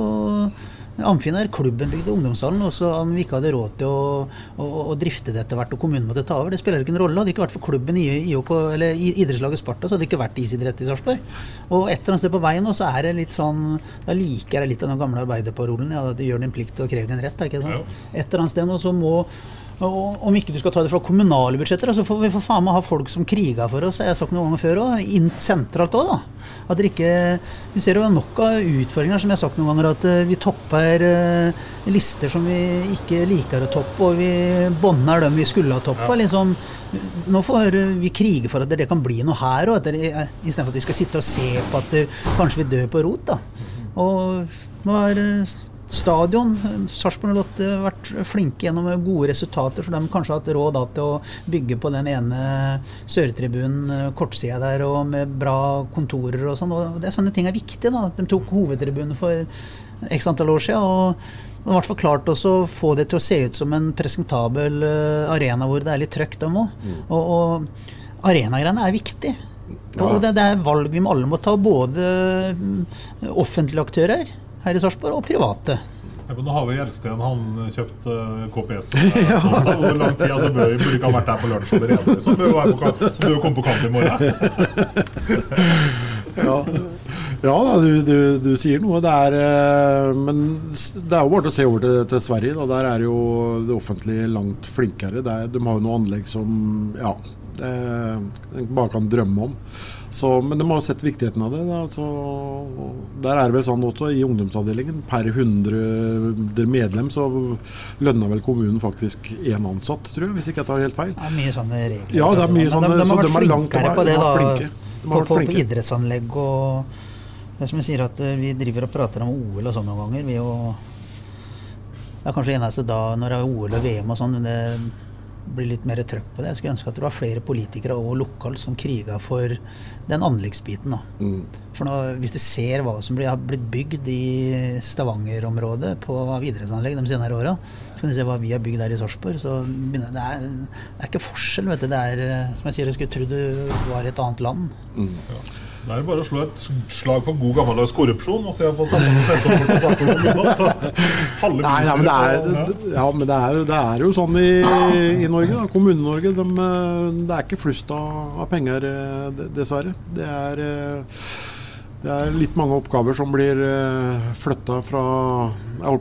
S3: Amfin er klubben bygde ungdomshallen. Og så om vi ikke hadde råd til å, å, å drifte det etter hvert, og kommunen måtte ta over, det spiller ikke en rolle. Hadde det ikke vært for klubben i, IOK, eller i idrettslaget Sparta, så hadde det ikke vært isidrett i Sarpsborg. Og et eller annet sted på veien nå, så er det litt sånn Da liker jeg litt av den gamle arbeiderparolen. Ja, du gjør din plikt og krev din rett. Er ikke det? Et eller annet sted nå så må og om ikke du skal ta det fra kommunale budsjetter, så får vi for faen meg ha folk som kriger for oss. Jeg har sagt noen ganger før òg. Sentralt òg, da. At dere ikke Vi ser jo nok av utfordringer, som jeg har sagt noen ganger, at eh, vi topper eh, lister som vi ikke liker å toppe, og vi bånder dem vi skulle ha toppa. Liksom, nå får vi krige for at det kan bli noe her òg, istedenfor at vi skal sitte og se på at kanskje vi dør på rot. da. Og nå er eh, stadion Sarpsborg 08 har vært flinke gjennom gode resultater, så de kanskje har hatt råd da, til å bygge på den ene sørtribunen, eh, kortsida der, og med bra kontorer og sånn. Og det er sånne ting er viktig. da, De tok hovedtribunen for x antall år siden. og det har hvert klart å få det til å se ut som en presentabel eh, arena hvor det er litt trøkk, dem òg. Og, og arenagreiene er viktig. Og det, det er valg vi alle må ta, både mm, offentlige aktører her i Sarpsborg og private.
S1: Ja, men nå har vi Gjelsten, han kjøpt uh, KPS. Ja. Hvor lang tid altså, bør vi burde ikke ha vært her på lunsj allerede? Så Bør jo komme på kamp i morgen.
S2: Ja, ja du, du, du sier noe. Det er, eh, men det er jo bare til å se over til, til Sverige. Da. Der er jo det offentlige langt flinkere. Det er, de har jo noe anlegg som ja, det, en bare kan drømme om. Så, men de har sett viktigheten av det. Så, der er det vel sånn også i ungdomsavdelingen. Per 100 medlem så lønner vel kommunen faktisk én ansatt, tror jeg, hvis ikke jeg tar helt feil.
S3: Det er mye sånne regler.
S2: Ja, det er mye sånne-
S3: de, de,
S2: så
S3: har
S2: de er langt
S3: flinkere
S2: på
S3: det,
S2: De har flinke. De har
S3: På, på, på idrettsanlegg og Det er som jeg sier at eh, vi driver og prater om OL og sånn noen ganger. Vi jo, det er kanskje eneste da når det er OL og VM og sånn, men det blir litt mer trøkk på det. Jeg skulle ønske at det var flere politikere og lokalt som kriga for den anleggsbiten. Da.
S2: Mm.
S3: For nå, hvis du ser hva som blir, har blitt bygd i Stavanger-området på av idrettsanlegg de senere åra, så kan du se hva vi har bygd der i Sarpsborg. Så det er, det er ikke forskjell, vet du. Det er eh, som jeg sier, jeg skulle tro du var i et annet land.
S1: Det er bare å slå et slag for god gammeldags korrupsjon og se på samme sesong på Sarpsborg kommune. Så halve
S2: Nei, men det er,
S1: på-
S2: ja, men det er, jo- det er jo sånn i, i Norge, Kommune-Norge. De, eh, det er ikke flust av, av penger, eh, dessverre. Det er, eh, Det er litt mange oppgaver som blir uh, flytta fra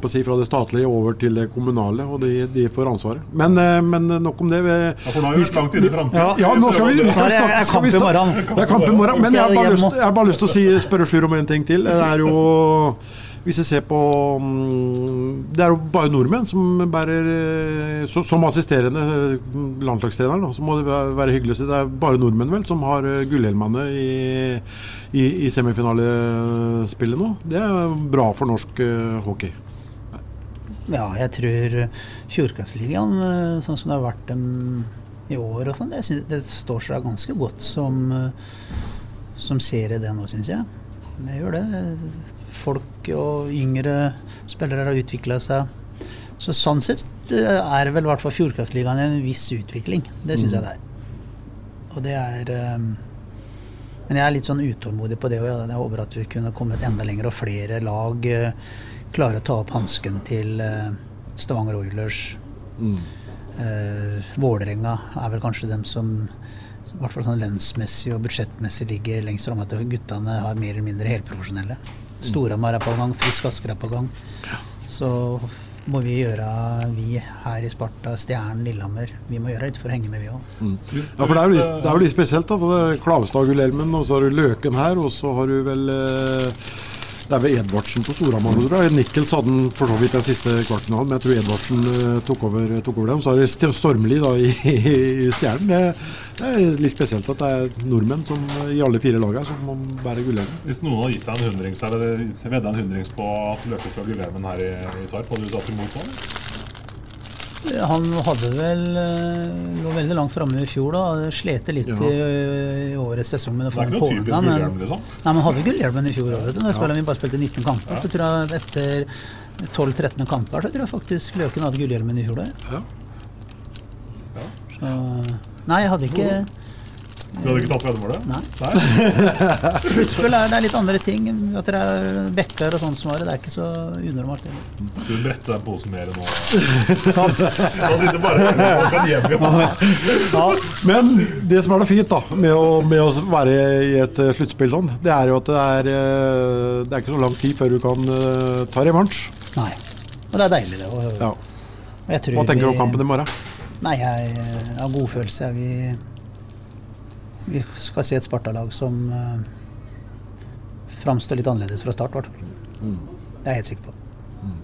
S2: si, fra det statlige over til det kommunale, og de, de får ansvaret. Men, uh, men nok om det. Vi,
S1: ja, for nå er vi langt inn i framtiden.
S2: Ja, ja, nå skal vi, vi skal snakke, skal vi snakke, Det er kamp i morgen. Men jeg har bare lyst, har bare lyst til å si, spørre Sjur om en ting til. Det er jo hvis jeg ser på mm, Det er jo bare nordmenn som bærer eh, Som assisterende landslagstrener, så må det være hyggelig å si. Det er bare nordmenn vel som har gullhjelmene i, i, i semifinalespillet nå. Det er bra for norsk uh, hockey.
S3: Ja, jeg tror Fjordkraftligaen, sånn som det har vært dem i år og sånn, det, det, står seg ganske godt som, som serie det nå, syns jeg. Det gjør det folk og yngre spillere har utvikla seg. Så sånn sett eh, er vel i hvert fall Fjordkraftligaen en viss utvikling. Det syns mm. jeg det er. Og det er um, Men jeg er litt sånn utålmodig på det, og jeg håper at vi kunne kommet enda lenger, og flere lag uh, klarer å ta opp hansken til uh, Stavanger Oilers. Mm. Uh, Vålerenga er vel kanskje dem som i hvert fall sånn lønnsmessig og budsjettmessig ligger lengst framme. At guttene er mer eller mindre helprofesjonelle. Storhamar er på gang, Frisk Asker er på gang. Så må vi gjøre, vi her i Sparta, Stjernen, Lillehammer, vi må gjøre litt for å henge med, vi òg.
S2: Mm. Ja, for det er, jo litt, det er jo litt spesielt, da. for det er Klavestad Gullelmen, og så har du Løken her, og så har du vel eh, det er vel Edvardsen på Storhamar nå, tror hadde den for så vidt den siste kvartfinalen, men jeg tror Edvardsen uh, tok, over, tok over dem. Så er det Stormli da i, i Stjernen. Det, det, er litt spesielt at det er nordmenn som, i alle fire lagene som bærer gullhjelmen.
S1: Hvis noen har gitt deg en hundrings, eller vedda en hundrings på at Løkestad gullhjelmen her i, i Sarp, hadde du satt imot nå?
S3: Han hadde vel eh, lå veldig langt framme i fjor. da, Slete litt ja. i, i, årets sesong Det er ikke
S1: noen typisk Men, liksom.
S3: nei, men hadde gullhjelmen i fjor òg. Da ja. vi bare spilte 19 kamper. Ja. Så tror jeg Etter 12-13 kamper så tror jeg faktisk Løken hadde gullhjelmen i fjor. Da. Ja. Så, nei, jeg hadde ikke
S1: du hadde ikke tatt veddemålet?
S3: Nei. Nei? Plutselig er det litt andre ting. At det er bekker og sånn som var det. Det er ikke så unormalt.
S1: Eller. Du bretter den posen mer nå. sånn. Da sitter bare og kan hjem
S2: ja. Men det som er noe fint da, med å, med å være i et uh, sluttspill sånn, det er jo at det er, uh, det er ikke så lang tid før du kan uh, ta revansj.
S3: Nei. Og det er deilig, det. Og,
S2: ja. Hva tenker du om kampen i morgen?
S3: Nei, jeg har god følelse. Vi vi skal se et Sparta-lag som uh, framstår litt annerledes fra start, i hvert fall. Mm. Det er jeg helt sikker på. Mm.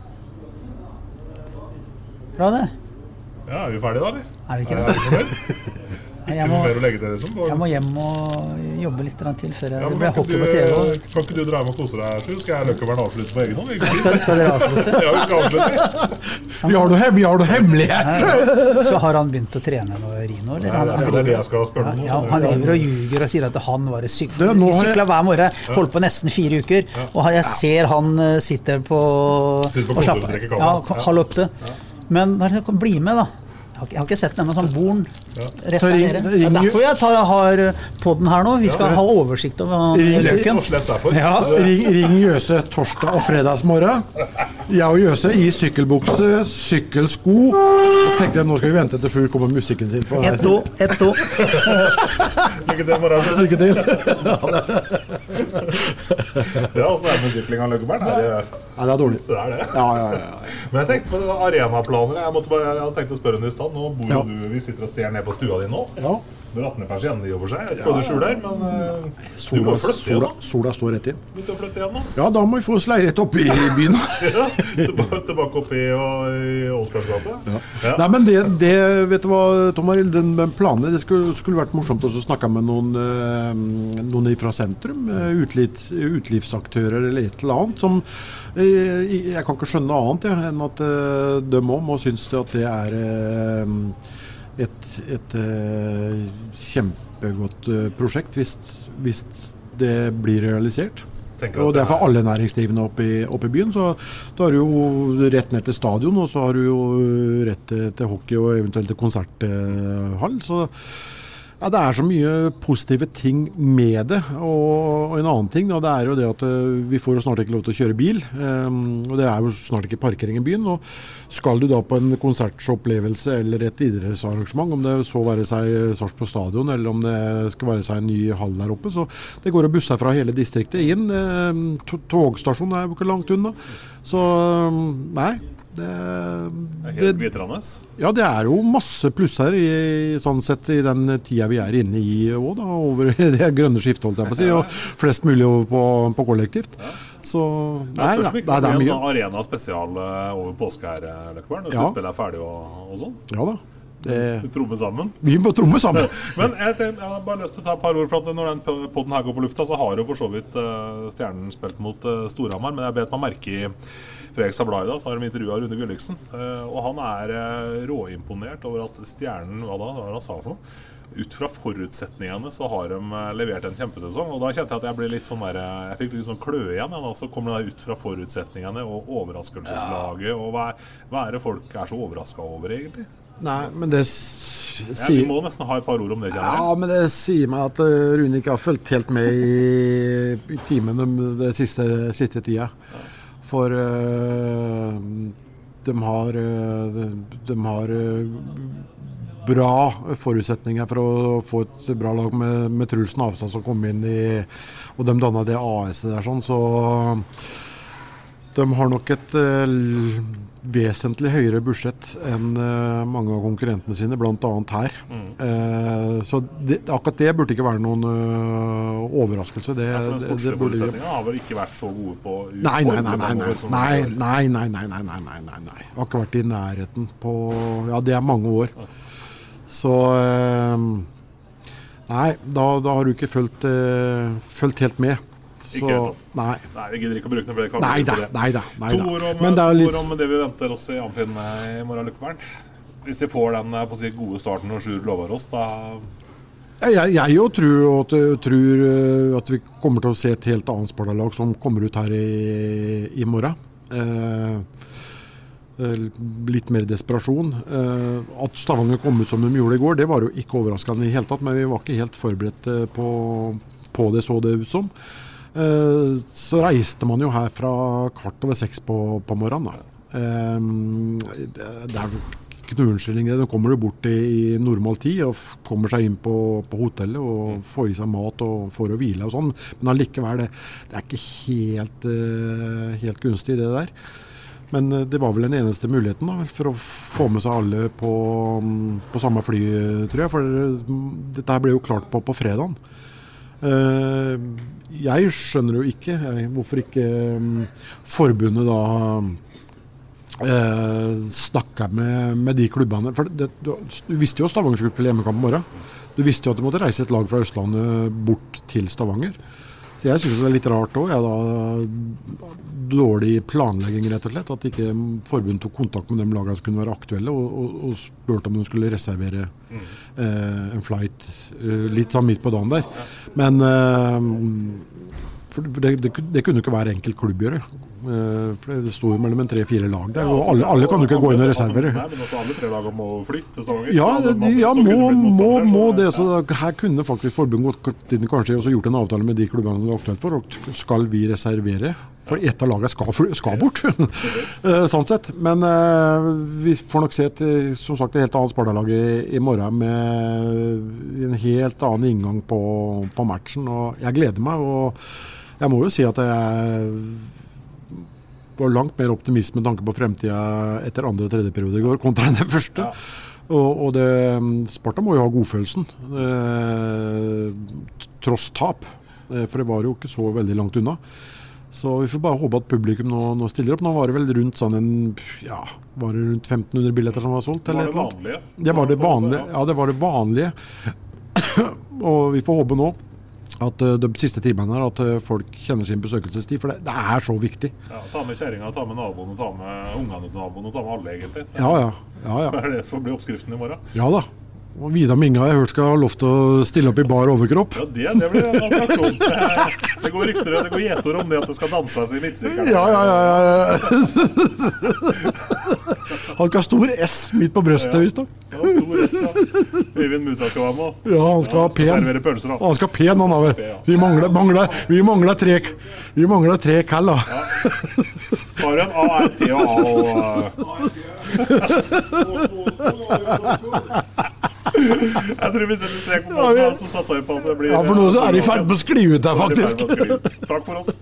S3: Bra, det.
S1: Ja, Er vi ferdige da, eller?
S3: Er vi ikke det?
S1: Jeg må, liksom,
S3: jeg må, hjem og jobbe litt til før jeg
S1: ja,
S3: blir
S1: hockey på TV. Kan ikke du dra hjem og kose deg? så skal jeg Løkkevern avslutte på egen hånd?
S3: Skal, skal dere avslutte?
S1: ja, vi skal avslutte.
S2: vi har noe, vi har noe hemmelighet!
S3: Så har han begynt å trene noe, Rino? Eller?
S1: Ja, det er det jeg skal spørre om
S3: Ja, han driver og ljuger og sier at han var sykla hver morgen. Holdt på nesten fire uker. Og jeg ser han eh, sitter på,
S1: sitter på og slapper av.
S3: Ja, halv åtte. Men bli med, da. Jeg har ikke sett den ennå, sånn Born ja. rett der nede. Det er derfor jeg tar, har podden her nå. Vi skal ja, ha oversikt over løken.
S2: Ja. Ring, ring Jøse torsdag og fredagsmorgen. Jeg og Jøse i sykkelbukse, sykkelsko. Og tenkte jeg nå skal vi vente til Sjur kommer med musikken sin.
S3: Ett år, ett år.
S1: Lykke til, Mara.
S2: Lykke til.
S1: ja, åssen er det med av Løkkeberg?
S2: Nei, det er dårlig.
S1: Det er det.
S2: Ja, ja, ja,
S1: Men jeg tenkte på arenaplaner. Jeg, bare, jeg hadde tenkt å spørre henne i stad. Nå bor jo du, vi sitter og ser ned på stua di nå.
S2: Ja.
S1: Har 18 persiennene i og for seg. Jeg vet ikke hva du skjuler, men uh,
S2: sola, du må flytte sola, igjen. Sola står rett inn.
S1: Begynte å flytte igjen, da?
S2: Ja, da må vi få oss leilighet oppe i byen.
S1: ja, tilbake, tilbake oppe i, i Åsbergs gate.
S2: Ja. Ja. Nei, men det, det, vet du hva, Tom Arild, den, den planen Det skulle, skulle, vært morsomt å snakke med noen, uh, noen fra sentrum. Uh, utlivs, utlivsaktører eller et eller annet. som jeg kan ikke skjønne annet ja, enn at de òg må synes at det er et, et kjempegodt prosjekt hvis, hvis det blir realisert. Og det er for alle næringsdrivende oppe i, oppe i byen. Så da har du jo rett ned til stadion, og så har du jo rett til, til hockey og eventuelt til konserthall. Så Ja, Det er så mye positive ting med det. Og, og en annen ting da, det er jo det at uh, vi får jo snart ikke lov til å kjøre bil. Um, og det er jo snart ikke parkering i byen. og Skal du da på en konsertopplevelse eller et idrettsarrangement, om det så være seg Sarpsborg stadion eller om det skal være seg en ny hall der oppe, så det går å busser fra hele distriktet inn. Um, togstasjonen er jo ikke langt unna. Så um, nei, det,
S1: det er helt glitrende.
S2: Ja, det er jo masse plusser i, sånn sett, i den tida vi er inne i òg, over det grønne skiftet, holdt jeg på å si. Og flest mulig over på, på kollektivt. Så
S1: nei, det, det, det, er. En sånn arena spesial eh, over påske her, eh, Løkkeberg, når ja. sluttspillet er ferdig og, og sånn?
S2: Ja da.
S1: Det... Tromme sammen?
S2: Vi må tromme sammen.
S1: Men jeg, jeg, har bare lyst til å ta et par ord. for at Når den poden her går på lufta, så har jo for så vidt uh, Stjernen spilt mot uh, Storhamar. Men jeg bet meg merke i Fredrikstad Blad i dag, så har de intervjua Rune Gulliksen. Uh, og han er råimponert over at Stjernen Hva da? Hva han sa for noe? ut fra forutsetningene så har de levert en kjempesesong. Og da kjente jeg at jeg ble litt sånn der, jeg fikk litt sånn kløe igjen. Og så kommer det ut fra forutsetningene og overraskelseslaget. Og hva er, hva er det folk er så overraska over, egentlig?
S2: Nei, men det
S1: sier ja, Vi må nesten ha et par ord om det.
S2: Kjenner. Ja, men det sier meg at Rune ikke har fulgt helt med i, timene timen det siste, siste tida. Ja. For uh, de har, uh, de har bra forutsetninger for å få et bra lag med, med Trulsen Avstad som kom inn i Og de danna det AS-et der, sånn, så de har nok et vesentlig høyere budsjett enn uh, mange av konkurrentene sine, bl.a. her. Mm. Uh, så det, akkurat det burde ikke være noen uh, overraskelse. Det,
S1: ja, det, det burde har vel ikke vært så gode på
S2: nei nei nei, nei nei sånn. nei nei, nei, nei, nei, nei, nei, nei, nei. Har ikke vært i nærheten på Ja, det er mange år. Så Nei, da, da har du ikke fulgt, fulgt helt med.
S1: Så, nei. nei. Vi gidder ikke å bruke noe flere
S2: nei, da, nei, da, nei
S1: da. To ord om, det, litt... om det vi venter oss i Amfinn i morgen, Løkkebern. Hvis vi får den på si, gode starten og Sjur lover oss, da
S2: jeg, jo tror, at, tror, eh, at, vi kommer til å se et helt annet Sparta-lag som kommer ut her i, i morgen. Eh, eh, litt mer desperasjon. Eh, at Stavanger kom ut som de gjorde i går, det var jo ikke overraskende i det hele tatt. Men vi var ikke helt forberedt eh, på, på det, så det ut som. Eh, så reiste man jo her fra kvart over seks på, på morgenen. Eh, det er ikke noe unnskyldning. Nå kommer du bort i, i normal tid og kommer seg inn på, på, hotellet og får i seg mat og får å hvile og sånn. Men allikevel, det, det er ikke helt, uh, helt gunstig, det der. Men det var vel den eneste muligheten da, for å få med seg alle på, på samme fly, tror jeg. For dette ble jo klart på på fredagen. Uh, jeg skjønner jo ikke hvorfor ikke um, forbundet da uh, snakker med, med, de klubbene. For det, du, du, visste jo Stavanger skulle spille hjemmekamp i morgen. Du visste jo at du måtte reise et lag fra Østlandet bort til Stavanger. Så jeg syns det er litt rart òg. Dårlig planlegging, rett og slett. At ikke forbundet tok kontakt med de lagene som kunne være aktuelle, og, og, og spurte om de skulle reservere mm. eh, en flight eh, litt sånn midt på dagen der. Men eh, det, det, det, kunne ikke hver enkelt klubb gjøre. Eh, for Det sto mellom en tre-fire lag der, og alle, alle kan jo ikke gå inn og reservere.
S1: Nei, men også alle tre lagene må flytte til Stavanger?
S2: Ja, de, ja må, må, må det. Så her kunne faktisk forbundet kanskje også gjort en avtale med de klubbene det er aktuelt for. Og skal vi reservere? For ett av lagene skal, skal bort. Eh, sånn sett. Men uh, vi får nok se et, som sagt, et helt annet Sparta-lag i, i, morgen med en helt annen inngang på, på matchen. Og jeg gleder meg. og jeg må jo si at jeg var langt mer optimist med tanke på fremtida etter andre og tredje periode i går, kontra den første. Ja. Og, og det, Sparta må jo ha godfølelsen, eh, tross tap. Eh, for det var jo ikke så veldig langt unna. Så vi får bare håpe at publikum nå, nå stiller opp. Nå var det vel rundt sånn en, ja, var det rundt 1500 billetter som var solgt?
S1: Eller var det vanlige?
S2: Det var det vanlige. Ja, det var det vanlige. og vi får håpe nå at uh, de siste timene her, at uh, folk kjenner sin besøkelsestid. For det, det er så viktig.
S1: Ja, Ta med kjerringa, ta med naboen, ta med ungene til naboen, og ta med alle, egentlig.
S2: Ja, ja. ja, ja.
S1: Det for å bli oppskriften i morgen?
S2: Ja da. Og Vidar Minga jeg hørt skal ha lov til å stille opp i bar overkropp.
S1: Ja, Det, det blir en attraksjon. Det går rykter det går gjetord om det at det skal danses i midtsirkelen.
S2: Ja, ja, ja, ja. Han kan ha stor S midt på brøstet,
S1: visstnok. Ja, stor Øyvind Musa skal være med.
S2: Ja, han skal ha pen.
S1: servere pølser, da.
S2: Han skal ha pen, han har
S1: vel.
S2: Vi mangler, mangler, vi mangler tre Vi mangler tre kall, da.
S1: Har du en A, R, T og A og Jeg tror vi setter strek på båten, så satser vi på at det blir
S2: Ja, for nå så er de i ferd med å skli ut der,
S1: er
S2: faktisk.
S1: Takk for oss.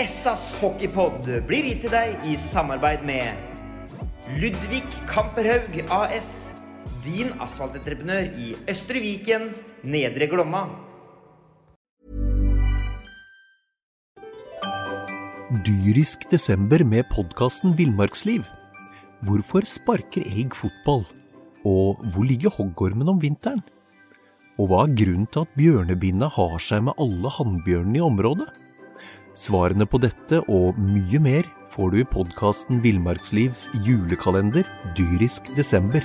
S4: Essas hockeypod blir gitt til deg i samarbeid med Ludvig Kamperhaug AS. Din asfaltentreprenør i Østre Viken, Nedre Glomma.
S5: Dyrisk desember med podkasten Villmarksliv. Hvorfor sparker elg fotball? Og hvor ligger hoggormen om vinteren? Og hva er grunnen til at bjørnebinna har seg med alle hannbjørnene i området? Svarene på dette og mye mer får du i podkasten Villmarkslivs julekalender Dyrisk desember,